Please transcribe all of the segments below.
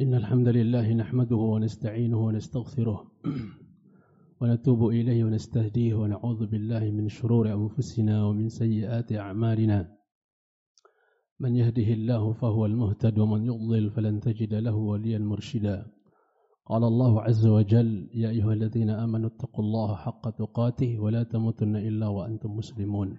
إن الحمد لله نحمده ونستعينه ونستغفره ونتوب إليه ونستهديه ونعوذ بالله من شرور أنفسنا ومن سيئات أعمالنا. من يهده الله فهو المهتد ومن يضلل فلن تجد له وليا مرشدا. قال الله عز وجل يا أيها الذين آمنوا اتقوا الله حق تقاته ولا تموتن إلا وأنتم مسلمون.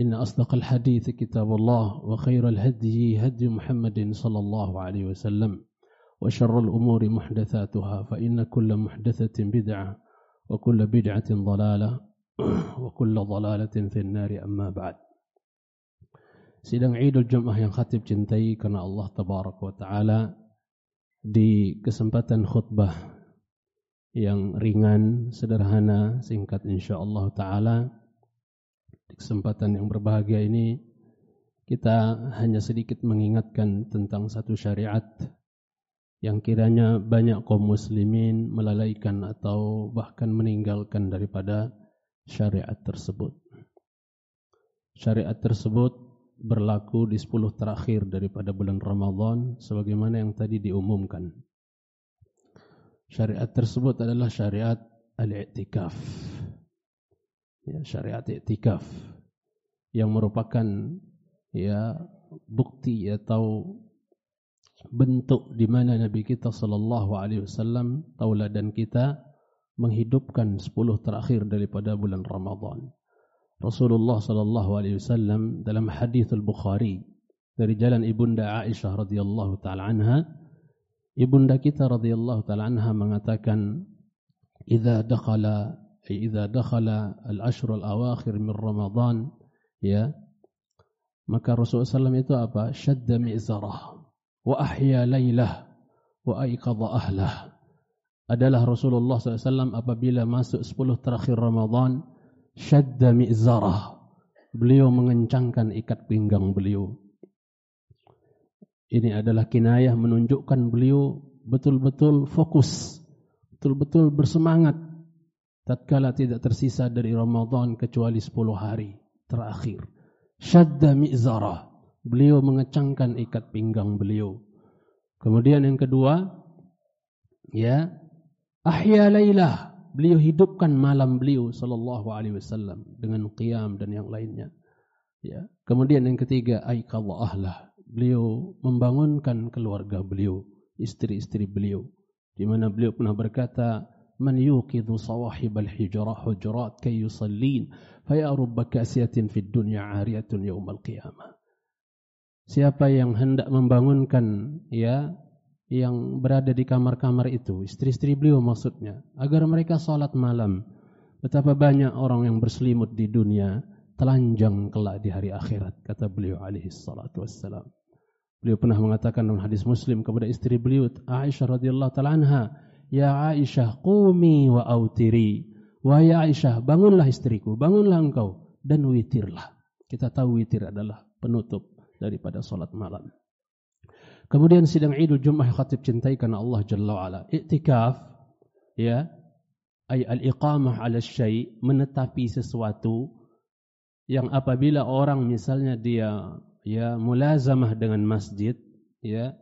إن أصدق الحديث كتاب الله وخير الهدي هدي محمد صلى الله عليه وسلم وشر الأمور محدثاتها فإن كل محدثة بدعة وكل بدعة ضلالة وكل ضلالة في النار. أما بعد سيدنا عيد الجمعة ينخطب جنتي كان الله تبارك وتعالى di kesempatan khutbah yang ringan, sederhana, إن شاء الله تعالى di kesempatan yang berbahagia ini kita hanya sedikit mengingatkan tentang satu syariat yang kiranya banyak kaum muslimin melalaikan atau bahkan meninggalkan daripada syariat tersebut. Syariat tersebut berlaku di 10 terakhir daripada bulan Ramadan sebagaimana yang tadi diumumkan. Syariat tersebut adalah syariat al-i'tikaf. Ya, syariat i'tikaf yang merupakan ya bukti atau bentuk di mana Nabi kita sallallahu alaihi wasallam tauladan kita menghidupkan 10 terakhir daripada bulan Ramadan. Rasulullah sallallahu alaihi wasallam dalam hadis al-Bukhari dari jalan ibunda Aisyah radhiyallahu taala anha ibunda kita radhiyallahu taala anha mengatakan idza dakhala idza dakhala al-ashr al-awakhir min Ramadan ya maka Rasulullah sallam itu apa? Shadda mi'zarah wa ahya lailah wa aiqadha ahlah. Adalah Rasulullah SAW apabila masuk 10 terakhir Ramadan syadda mi'zarah beliau mengencangkan ikat pinggang beliau. Ini adalah kinayah menunjukkan beliau betul-betul fokus betul-betul bersemangat tatkala tidak tersisa dari Ramadan kecuali 10 hari terakhir syadda mi'zarah beliau mengencangkan ikat pinggang beliau kemudian yang kedua ya ahya lailah beliau hidupkan malam beliau sallallahu alaihi wasallam dengan qiyam dan yang lainnya. Ya. Kemudian yang ketiga aiqadha ahlah. Beliau membangunkan keluarga beliau, istri-istri beliau. Di mana beliau pernah berkata, "Man yuqidhu sawahib al-hijrah hujurat kay yusallin, fa ya rubba kasiyatin fid dunya 'ariyatun yawm al-qiyamah." Siapa yang hendak membangunkan ya yang berada di kamar-kamar itu, istri-istri beliau maksudnya, agar mereka salat malam. Betapa banyak orang yang berselimut di dunia telanjang kelak di hari akhirat, kata beliau alaihi salatu wassalam. Beliau pernah mengatakan dalam hadis Muslim kepada istri beliau Aisyah radhiyallahu taala anha, "Ya Aisyah, qumi wa autiri." Wahai Aisyah, bangunlah istriku, bangunlah engkau dan witirlah. Kita tahu witir adalah penutup daripada salat malam. Kemudian sidang Idul Jumat khatib cintai karena Allah Jalla wa'ala. Iktikaf, ya, ay al-iqamah ala syai, menetapi sesuatu yang apabila orang misalnya dia ya mulazamah dengan masjid, ya,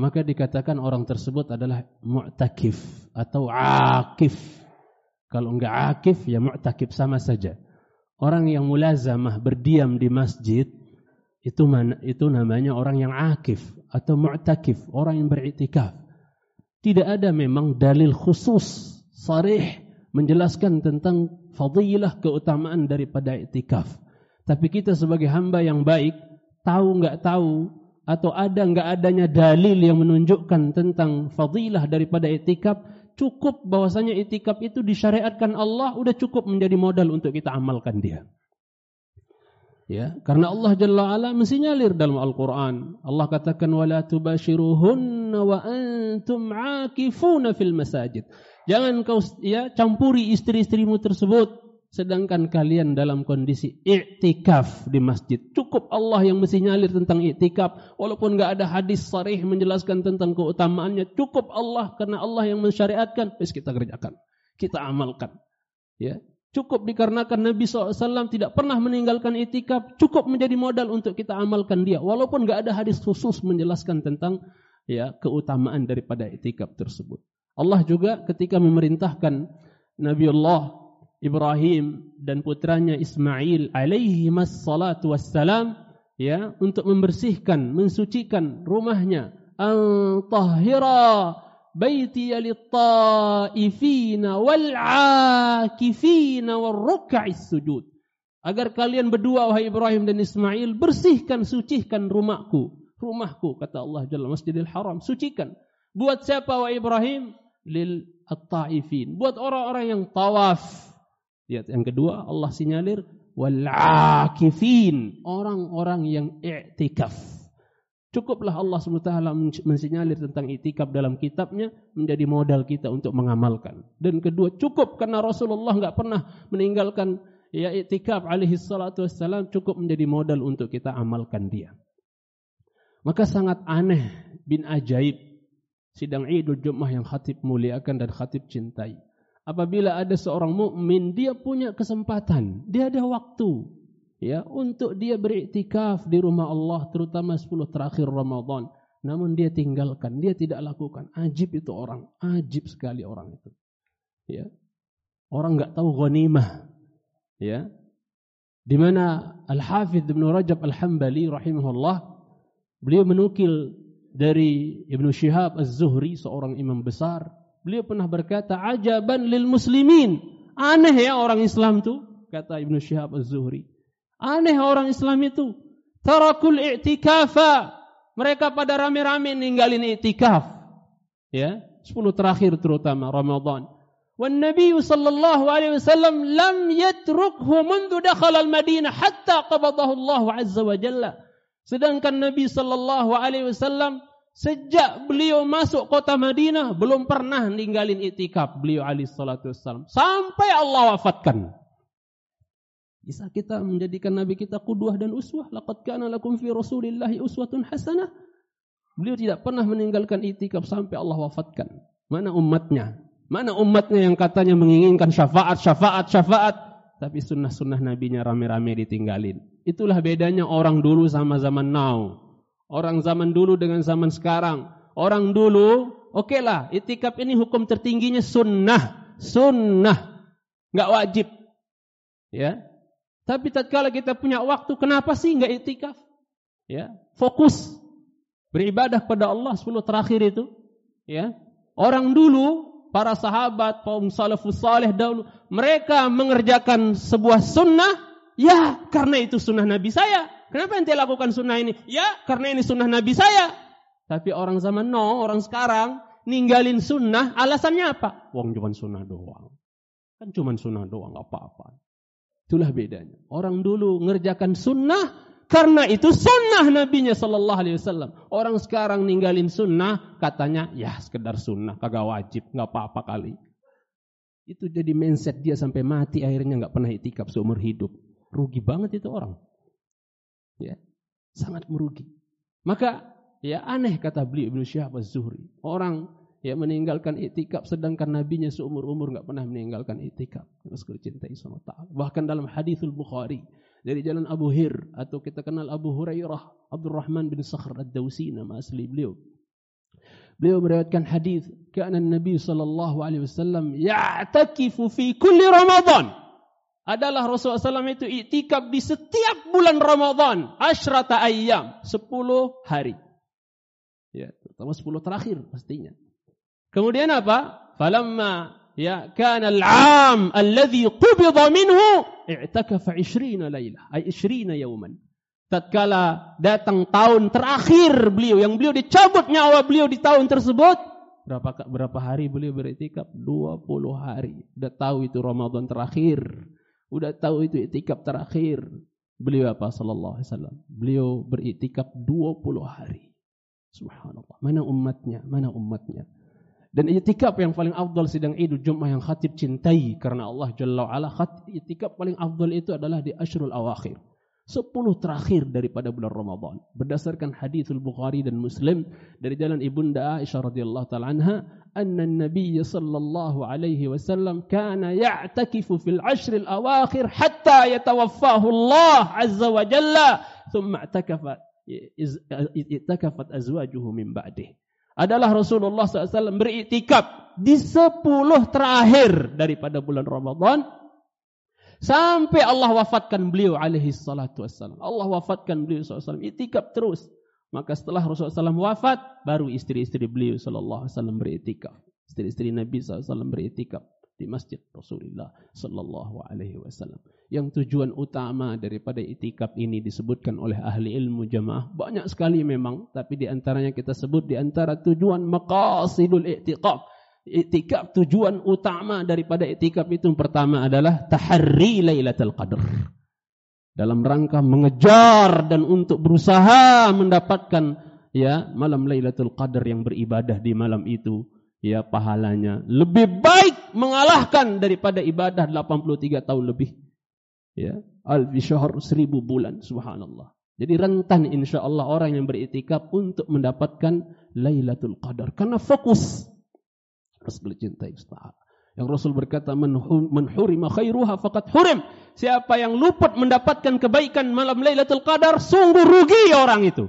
maka dikatakan orang tersebut adalah mu'takif atau akif. Kalau enggak akif, ya mu'takif sama saja. Orang yang mulazamah berdiam di masjid, itu mana, itu namanya orang yang akif atau mu'takif, orang yang beriktikaf. Tidak ada memang dalil khusus sarih menjelaskan tentang fadilah keutamaan daripada iktikaf. Tapi kita sebagai hamba yang baik tahu enggak tahu atau ada enggak adanya dalil yang menunjukkan tentang fadilah daripada iktikaf, cukup bahwasanya iktikaf itu disyariatkan Allah sudah cukup menjadi modal untuk kita amalkan dia. Ya, karena Allah Jalla ala mensinyalir dalam Al-Qur'an. Allah katakan wala tubashiruhunna wa antum 'akifuna fil masajid. Jangan kau ya campuri istri-istrimu tersebut sedangkan kalian dalam kondisi i'tikaf di masjid. Cukup Allah yang mesti nyalir tentang i'tikaf walaupun enggak ada hadis sharih menjelaskan tentang keutamaannya. Cukup Allah karena Allah yang mensyariatkan, wis kita kerjakan. Kita amalkan. Ya, cukup dikarenakan Nabi SAW tidak pernah meninggalkan itikaf, cukup menjadi modal untuk kita amalkan dia. Walaupun tidak ada hadis khusus menjelaskan tentang ya keutamaan daripada itikaf tersebut. Allah juga ketika memerintahkan Nabi Allah Ibrahim dan putranya Ismail alaihi massalatu wassalam ya untuk membersihkan, mensucikan rumahnya antahira baiti lit-taifina wal-aakifina war-ruk'is sujud. Agar kalian berdua wahai Ibrahim dan Ismail bersihkan sucikan rumahku. Rumahku kata Allah Jalla Masjidil Haram sucikan. Buat siapa wahai Ibrahim? Lil at-taifin. Buat orang-orang yang tawaf. Lihat yang kedua Allah sinyalir wal-aakifin, orang-orang yang i'tikaf. Cukuplah Allah SWT mensinyalir tentang itikaf dalam kitabnya menjadi modal kita untuk mengamalkan. Dan kedua cukup karena Rasulullah enggak pernah meninggalkan ya itikaf alaihi salatu wassalam cukup menjadi modal untuk kita amalkan dia. Maka sangat aneh bin ajaib sidang Idul Jumat yang khatib muliakan dan khatib cintai. Apabila ada seorang mukmin dia punya kesempatan, dia ada waktu ya untuk dia beriktikaf di rumah Allah terutama 10 terakhir Ramadan. Namun dia tinggalkan dia tidak lakukan. Ajib itu orang ajib sekali orang itu ya. Orang enggak tahu ghanimah ya. Di mana Al-Hafidz Ibnu Rajab Al-Hambali rahimahullah beliau menukil dari Ibnu Syihab Az-Zuhri seorang imam besar beliau pernah berkata ajaban lil muslimin aneh ya orang Islam tu kata Ibnu Syihab Az-Zuhri Aneh orang Islam itu. Tarakul i'tikafa. Mereka pada rame-rame ninggalin i'tikaf. Ya, 10 terakhir terutama Ramadan. Wan Nabi sallallahu alaihi wasallam lam yatrukhu mundu dakhala al-Madinah hatta qabadahu Allah azza wa jalla. Sedangkan Nabi sallallahu alaihi wasallam sejak beliau masuk kota Madinah belum pernah ninggalin i'tikaf beliau alaihi salatu wasallam sampai Allah wafatkan. Bisa kita menjadikan Nabi kita kudwah dan uswah. Laqad kana lakum fi Rasulillahi uswatun hasanah. Beliau tidak pernah meninggalkan itikaf sampai Allah wafatkan. Mana umatnya? Mana umatnya yang katanya menginginkan syafaat, syafaat, syafaat. Tapi sunnah-sunnah nabinya rame-rame ditinggalin. Itulah bedanya orang dulu sama zaman now. Orang zaman dulu dengan zaman sekarang. Orang dulu, oke okay lah, itikaf ini hukum tertingginya sunnah. Sunnah. Enggak wajib. Ya, tapi tatkala kita punya waktu, kenapa sih enggak itikaf? Ya, fokus beribadah pada Allah 10 terakhir itu. Ya. Orang dulu, para sahabat, kaum salafus saleh dahulu, mereka mengerjakan sebuah sunnah, ya karena itu sunnah Nabi saya. Kenapa ente lakukan sunnah ini? Ya karena ini sunnah Nabi saya. Tapi orang zaman no, orang sekarang ninggalin sunnah, alasannya apa? Wong cuma sunnah doang. Kan cuma sunnah doang, apa-apa. Itulah bedanya. Orang dulu ngerjakan sunnah karena itu sunnah nabinya sallallahu alaihi wasallam. Orang sekarang ninggalin sunnah katanya ya sekedar sunnah kagak wajib, enggak apa-apa kali. Itu jadi mindset dia sampai mati akhirnya enggak pernah itikaf seumur hidup. Rugi banget itu orang. Ya. Sangat merugi. Maka ya aneh kata beliau Ibnu Syihab Az-Zuhri. Orang ya meninggalkan itikaf sedangkan nabinya seumur-umur enggak pernah meninggalkan itikaf terus cintai sama taala bahkan dalam hadisul bukhari dari jalan Abu Hir atau kita kenal Abu Hurairah Abdurrahman bin Sakhr ad-Dausi nama asli beliau beliau meriwayatkan hadis kana nabi sallallahu alaihi wasallam ya'takifu fi kulli ramadan adalah Rasulullah SAW itu itikaf di setiap bulan Ramadan asyrata ayyam 10 hari ya terutama 10 terakhir pastinya Kemudian apa? Falamma ya kana al-'am alladhi qubida minhu i'takafa 20 lailah ay 20 yawman. Tatkala datang tahun terakhir beliau yang beliau dicabut nyawa beliau di tahun tersebut berapa berapa hari beliau beriktikaf 20 hari. Sudah tahu itu Ramadan terakhir. Sudah tahu itu iktikaf terakhir. Beliau apa sallallahu alaihi wasallam? Beliau beriktikaf 20 hari. Subhanallah. Mana umatnya? Mana umatnya? Dan iktikaf yang paling afdal sidang Idul Jumat yang khatib cintai karena Allah Jalla wa ala iktikaf paling afdal itu adalah di Ashrul Awakhir. Sepuluh terakhir daripada bulan Ramadan. Berdasarkan hadis Bukhari dan Muslim dari jalan Ibunda Aisyah radhiyallahu taala anha, anna Nabi sallallahu alaihi wasallam kana ya'takifu fil ashr al awakhir hatta yatawaffahu Allah azza wa jalla, thumma i'takafa i'takafat azwajuhu min ba'dih. Adalah Rasulullah SAW beriktikaf di sepuluh terakhir daripada bulan Ramadan Sampai Allah wafatkan beliau alaihi salatu wassalam. Allah wafatkan beliau SAW. Itikaf terus. Maka setelah Rasulullah SAW wafat, baru istri-istri beliau SAW beritikaf. Istri-istri Nabi SAW beritikaf di masjid Rasulullah sallallahu alaihi wasallam. Yang tujuan utama daripada itikaf ini disebutkan oleh ahli ilmu jamaah banyak sekali memang, tapi di antaranya kita sebut di antara tujuan maqasidul i'tikaf Iktikaf tujuan utama daripada iktikaf itu yang pertama adalah tahri lailatul qadar. Dalam rangka mengejar dan untuk berusaha mendapatkan ya malam lailatul qadar yang beribadah di malam itu ya pahalanya lebih baik mengalahkan daripada ibadah 83 tahun lebih. Ya, alfi syahr 1000 bulan subhanallah. Jadi rentan insyaallah orang yang beriktikaf untuk mendapatkan lailatul qadar karena fokus Rasul cintai Ustaz. Yang Rasul berkata man hurima khairuha faqad hurim. Siapa yang luput mendapatkan kebaikan malam Lailatul Qadar sungguh rugi orang itu.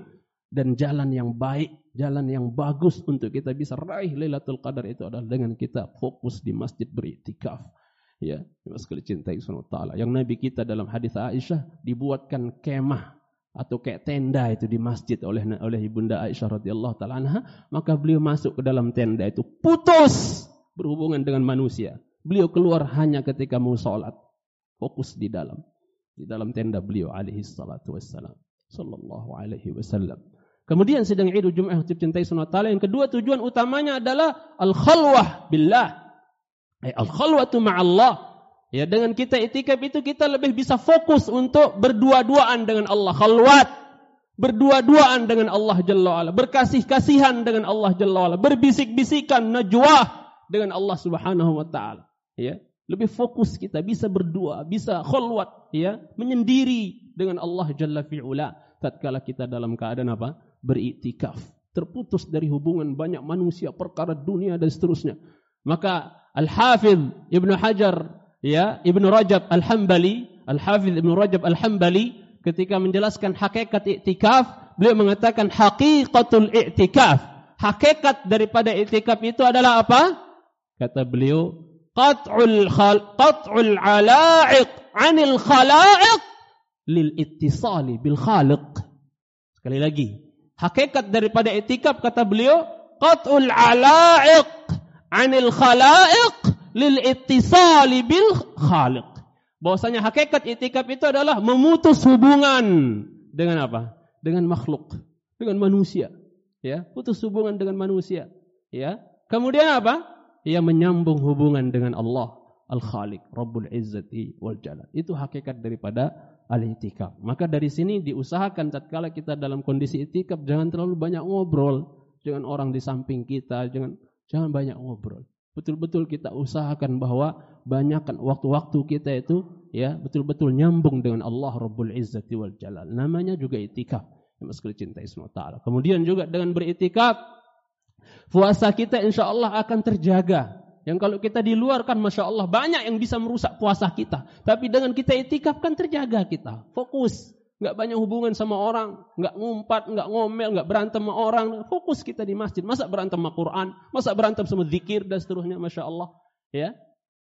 Dan jalan yang baik, jalan yang bagus untuk kita bisa raih Lailatul Qadar itu adalah dengan kita fokus di masjid beriktikaf. Ya, sekali cintai taala. Yang Nabi kita dalam hadis Aisyah dibuatkan kemah atau kayak tenda itu di masjid oleh oleh ibunda Aisyah radhiyallahu taala anha maka beliau masuk ke dalam tenda itu. Putus berhubungan dengan manusia. Beliau keluar hanya ketika mau salat fokus di dalam. Di dalam tenda beliau alaihi salatu wassalam. Sallallahu alaihi wasallam. Kemudian sedang Idul Jumat yang cintai sunat taala. Yang kedua tujuan utamanya adalah al khalwah billah. Al khalwatu ma'allah Ya dengan kita itikaf itu kita lebih bisa fokus untuk berdua-duaan dengan Allah khalwat. Berdua-duaan dengan Allah Jalla wa'ala. Berkasih-kasihan dengan Allah Jalla wa'ala. Berbisik-bisikan najwa dengan Allah Subhanahu wa ta'ala. Ya. Lebih fokus kita bisa berdua, bisa khalwat. Ya. Menyendiri dengan Allah Jalla fi'ula. Tatkala kita dalam keadaan apa? Beriktikaf. Terputus dari hubungan banyak manusia, perkara dunia dan seterusnya. Maka Al-Hafidh Ibn Hajar ya Ibnu Rajab Al-Hambali, Al-Hafiz Ibnu Rajab Al-Hambali ketika menjelaskan hakikat i'tikaf, beliau mengatakan haqiqatul i'tikaf. Hakikat daripada i'tikaf itu adalah apa? Kata beliau, qat'ul khal qat'ul 'ala'iq 'anil khala'iq lil ittisali bil khaliq. Sekali lagi, hakikat daripada i'tikaf kata beliau, qat'ul 'ala'iq 'anil khala'iq lil ittisali bil khaliq. Bahwasanya hakikat itikaf itu adalah memutus hubungan dengan apa? Dengan makhluk, dengan manusia. Ya, putus hubungan dengan manusia. Ya. Kemudian apa? Ia menyambung hubungan dengan Allah Al-Khaliq, Rabbul Izzati wal Jalal. Itu hakikat daripada al-itikaf. Maka dari sini diusahakan tatkala kita dalam kondisi itikaf jangan terlalu banyak ngobrol dengan orang di samping kita, jangan jangan banyak ngobrol betul-betul kita usahakan bahwa banyakkan waktu-waktu kita itu ya betul-betul nyambung dengan Allah Rabbul Izzati wal Jalal. Namanya juga itikaf. Sekali cintai semua ta'ala. Kemudian juga dengan beritikaf, puasa kita insya Allah akan terjaga. Yang kalau kita di luar kan Masya Allah banyak yang bisa merusak puasa kita. Tapi dengan kita itikaf kan terjaga kita. Fokus enggak banyak hubungan sama orang, enggak ngumpat, enggak ngomel, enggak berantem sama orang. Fokus kita di masjid. Masa berantem sama Quran, masa berantem sama zikir dan seterusnya, masya Allah. Ya,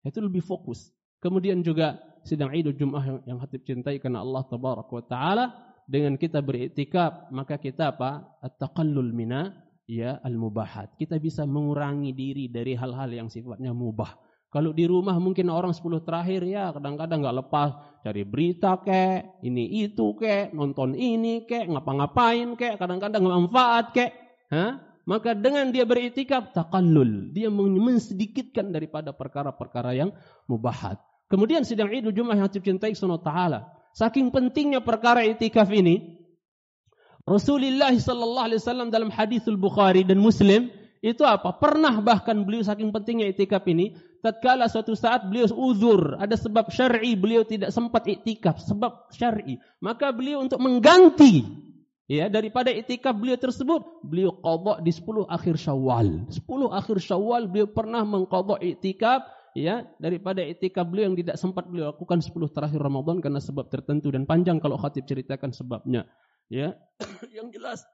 itu lebih fokus. Kemudian juga sidang Idul Jumat yang, yang hatib cintai karena Allah Taala wa Taala dengan kita beriktikaf maka kita apa? At-taqallul mina ya al-mubahat. Kita bisa mengurangi diri dari hal-hal yang sifatnya mubah. Kalau di rumah mungkin orang 10 terakhir ya kadang-kadang enggak lepas cari berita kek, ini itu kek, nonton ini kek, ngapa-ngapain kek, kadang-kadang manfaat kek. Ha? Maka dengan dia beritikaf taqallul, dia mensedikitkan daripada perkara-perkara yang mubahat. Kemudian sidang Idul Jumat yang cintai sunnah taala. Saking pentingnya perkara itikaf ini, Rasulullah sallallahu alaihi wasallam dalam hadithul Bukhari dan Muslim itu apa? Pernah bahkan beliau saking pentingnya itikaf ini, tatkala suatu saat beliau uzur, ada sebab syar'i beliau tidak sempat itikaf, sebab syar'i. Maka beliau untuk mengganti ya daripada itikaf beliau tersebut, beliau qada di 10 akhir Syawal. 10 akhir Syawal beliau pernah mengqada itikaf ya daripada itikaf beliau yang tidak sempat beliau lakukan 10 terakhir Ramadan karena sebab tertentu dan panjang kalau khatib ceritakan sebabnya. Ya, yang jelas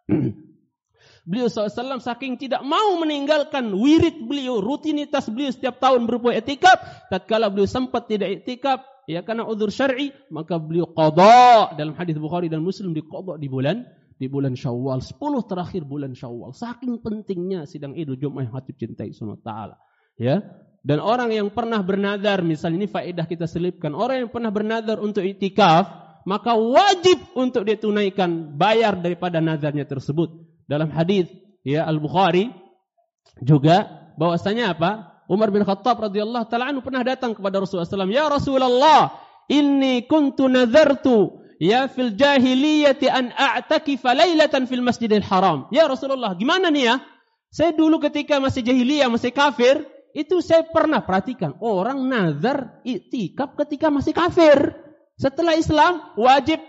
Beliau SAW saking tidak mau meninggalkan wirid beliau, rutinitas beliau setiap tahun berupa etikap. Tatkala beliau sempat tidak etikap, ya karena udur syar'i, maka beliau qada dalam hadis Bukhari dan Muslim di qada di bulan di bulan Syawal, 10 terakhir bulan Syawal. Saking pentingnya sidang Idul Jumat yang hati cintai Allah Taala. Ya. Dan orang yang pernah bernadar, misalnya ini faedah kita selipkan, orang yang pernah bernadar untuk itikaf, maka wajib untuk ditunaikan bayar daripada nazarnya tersebut dalam hadis ya Al-Bukhari juga bahwasanya apa? Umar bin Khattab radhiyallahu taala anhu pernah datang kepada Rasulullah SAW. Ya Rasulullah, inni kuntu nazartu ya fil jahiliyati an a'takifa lailatan fil Masjidil Haram. Ya Rasulullah, gimana nih ya? Saya dulu ketika masih jahiliyah, masih kafir, itu saya pernah perhatikan orang nazar iktikaf ketika masih kafir. Setelah Islam wajib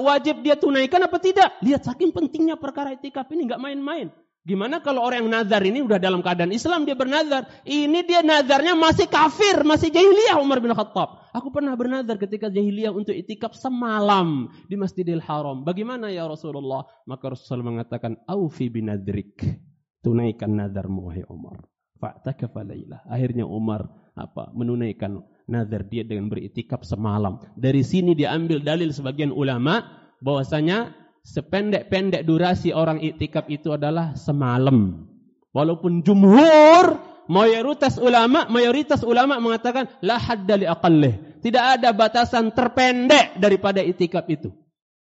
wajib dia tunaikan apa tidak? Lihat saking pentingnya perkara itikaf ini nggak main-main. Gimana kalau orang yang nazar ini udah dalam keadaan Islam dia bernazar. Ini dia nazarnya masih kafir, masih jahiliyah Umar bin Khattab. Aku pernah bernazar ketika jahiliyah untuk itikaf semalam di Masjidil Haram. Bagaimana ya Rasulullah? Maka Rasulullah mengatakan, "Aufi binadrik." Tunaikan nazarmu wahai Umar. Fa'takafa. Akhirnya Umar apa? Menunaikan nazar dia dengan beritikaf semalam. Dari sini diambil dalil sebagian ulama bahwasanya sependek-pendek durasi orang iktikaf itu adalah semalam. Walaupun jumhur mayoritas ulama mayoritas ulama mengatakan la hadda li aqallih. Tidak ada batasan terpendek daripada iktikaf itu.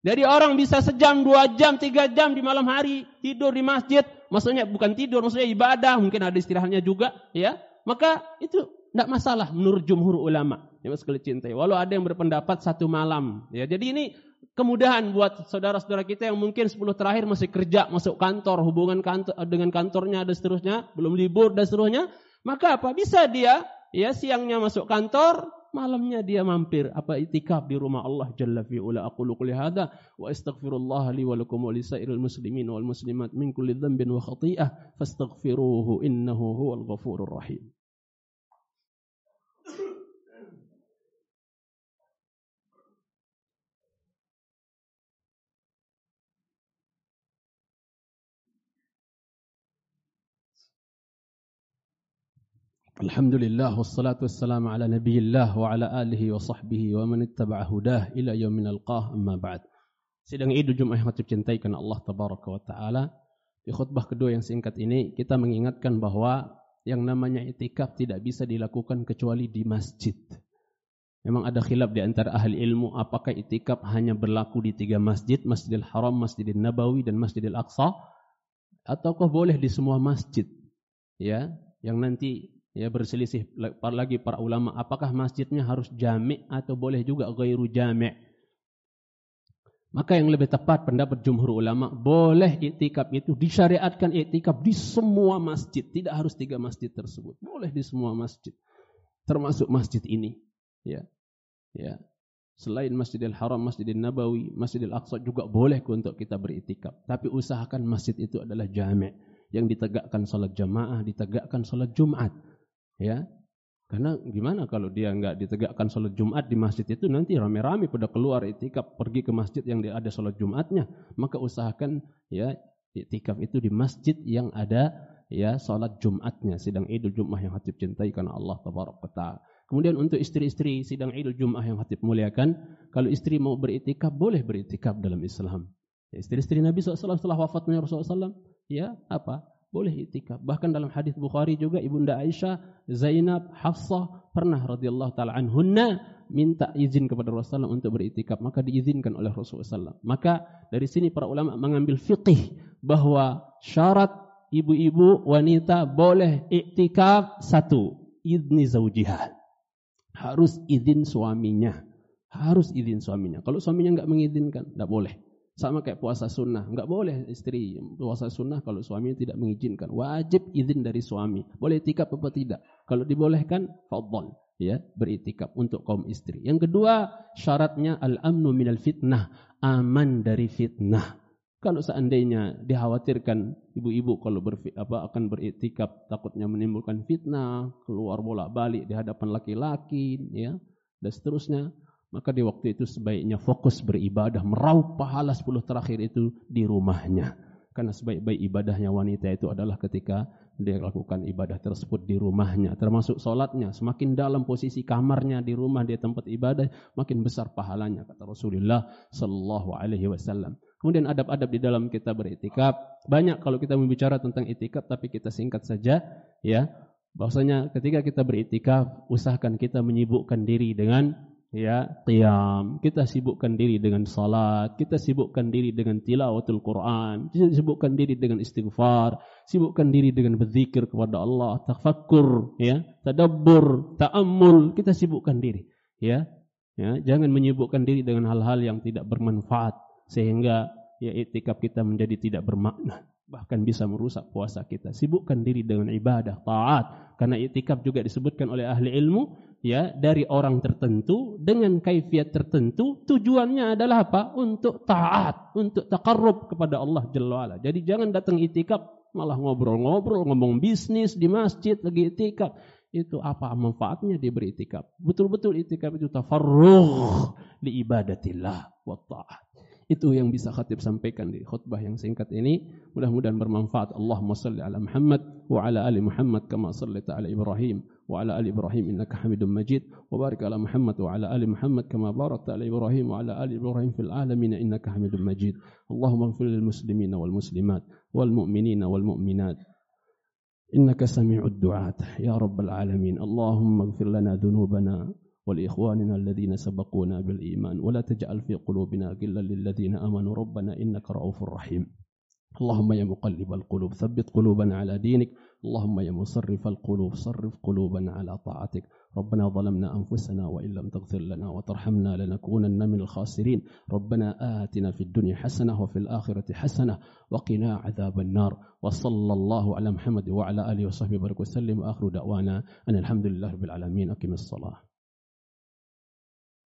Jadi orang bisa sejam, dua jam, tiga jam di malam hari tidur di masjid. Maksudnya bukan tidur, maksudnya ibadah. Mungkin ada istirahatnya juga. ya. Maka itu tidak masalah menurut jumhur ulama yang sekali cintai. Walau ada yang berpendapat satu malam. Ya, jadi ini kemudahan buat saudara-saudara kita yang mungkin 10 terakhir masih kerja, masuk kantor, hubungan kantor dengan kantornya dan seterusnya, belum libur dan seterusnya. Maka apa? Bisa dia ya siangnya masuk kantor, malamnya dia mampir apa itikaf di rumah Allah Jalla fi ula aqulu qul hadza wa astaghfirullah li wa lakum wa lisairil muslimin wal muslimat min kulli dhanbin wa khati'ah fastaghfiruhu innahu huwal ghafurur rahim Alhamdulillah wassalatu wassalamu ala nabiyillah wa ala alihi wa sahbihi wa man ittaba'a hudah ila yaumin alqah amma ba'd. Sidang Idul Jumat yang cintai karena Allah tabaraka wa taala. Di khutbah kedua yang singkat ini kita mengingatkan bahawa yang namanya itikaf tidak bisa dilakukan kecuali di masjid. Memang ada khilaf di antara ahli ilmu apakah itikaf hanya berlaku di tiga masjid, Masjidil Haram, Masjidil Nabawi dan Masjidil Aqsa ataukah boleh di semua masjid? Ya, yang nanti ya berselisih lagi para ulama apakah masjidnya harus jami' atau boleh juga ghairu jami' maka yang lebih tepat pendapat jumhur ulama boleh iktikaf itu disyariatkan iktikaf di semua masjid. Tidak harus tiga masjid tersebut. Boleh di semua masjid. Termasuk masjid ini. Ya. Ya. Selain Masjidil Haram Masjidil Nabawi Masjidil Aqsa juga boleh untuk kita beriktikaf tapi usahakan masjid itu adalah jami' yang ditegakkan salat jamaah ditegakkan salat Jumat Ya. Karena gimana kalau dia enggak ditegakkan salat Jumat di masjid itu nanti rame-rame pada keluar itikaf pergi ke masjid yang ada salat Jumatnya, maka usahakan ya itikaf itu di masjid yang ada ya salat Jumatnya sidang Idul Jumat yang hatib cintai karena Allah taala. Kemudian untuk istri-istri sidang Idul Jumat yang hatib muliakan, kalau istri mau beritikaf boleh beritikaf dalam Islam. Ya, istri-istri Nabi SAW setelah wafatnya Rasulullah SAW, ya apa? Boleh itikaf. Bahkan dalam hadis Bukhari juga ibunda Aisyah, Zainab, Hafsah pernah radhiyallahu taala anhunna minta izin kepada Rasulullah untuk beritikaf, maka diizinkan oleh Rasulullah. Maka dari sini para ulama mengambil fiqih bahawa syarat ibu-ibu wanita boleh iktikaf satu, izni zaujiha. Harus izin suaminya. Harus izin suaminya. Kalau suaminya enggak mengizinkan, enggak boleh. Sama kayak puasa sunnah. Enggak boleh istri puasa sunnah kalau suaminya tidak mengizinkan. Wajib izin dari suami. Boleh itikaf apa tidak? Kalau dibolehkan, fadhal. Ya, beritikaf untuk kaum istri. Yang kedua, syaratnya al-amnu minal fitnah. Aman dari fitnah. Kalau seandainya dikhawatirkan ibu-ibu kalau ber, apa, akan beritikaf takutnya menimbulkan fitnah, keluar bolak-balik di hadapan laki-laki, ya, dan seterusnya, maka di waktu itu sebaiknya fokus beribadah, meraup pahala 10 terakhir itu di rumahnya. Karena sebaik-baik ibadahnya wanita itu adalah ketika dia lakukan ibadah tersebut di rumahnya. Termasuk solatnya. Semakin dalam posisi kamarnya di rumah dia tempat ibadah, makin besar pahalanya. Kata Rasulullah Sallallahu Alaihi Wasallam. Kemudian adab-adab di dalam kita beritikaf. Banyak kalau kita membicara tentang itikaf, tapi kita singkat saja. ya. Bahwasanya ketika kita beritikaf, usahakan kita menyibukkan diri dengan ya qiyam. Kita sibukkan diri dengan salat kita sibukkan diri dengan tilawatul Quran kita sibukkan diri dengan istighfar sibukkan diri dengan berzikir kepada Allah tafakkur ya tadabbur taammul kita sibukkan diri ya. Ya jangan menyibukkan diri dengan hal-hal yang tidak bermanfaat sehingga ya itikaf kita menjadi tidak bermakna bahkan bisa merusak puasa kita. Sibukkan diri dengan ibadah, taat. Karena itikaf juga disebutkan oleh ahli ilmu, ya dari orang tertentu dengan kaifiat tertentu. Tujuannya adalah apa? Untuk taat, untuk takarrub kepada Allah Jalla wa'ala. Jadi jangan datang itikaf malah ngobrol-ngobrol, ngomong bisnis di masjid lagi itikaf. Itu apa manfaatnya dia beritikaf? Betul-betul itikaf itu tafarruh li ibadatillah wa ta'at. Itu yang bisa khatib sampaikan di khutbah yang singkat ini. Mudah-mudahan bermanfaat. Allahumma salli ala Muhammad wa ala ali Muhammad kama sallaita ala Ibrahim wa ala ali Ibrahim innaka Hamidum Majid wa barik ala Muhammad wa ala ali Muhammad kama barakta ala Ibrahim wa ala ali Ibrahim fil alamin innaka Hamidum Majid. Allahumma ighfir lil muslimin wal muslimat wal mu'minin wal mu'minat. إنك سميع الدعاء يا رب العالمين اللهم اغفر لنا ذنوبنا ولإخواننا الذين سبقونا بالإيمان. ولا تجعل في قلوبنا غلا للذين آمنوا. ربنا إنك رؤوف رحيم. اللهم يا مقلب القلوب ثبت قلوبنا على دينك. اللهم يا مصرف القلوب صرف قلوبنا على طاعتك. ربنا ظلمنا أنفسنا وإن لم تغفر لنا وترحمنا لنكونن من الخاسرين. ربنا آتنا في الدنيا حسنة وفي الآخرة حسنة وقنا عذاب النار. وصلى الله على محمد وعلى آله وصحبه وسلم. وآخر دعوانا أن الحمد لله رب العالمين. أقم الصلاة.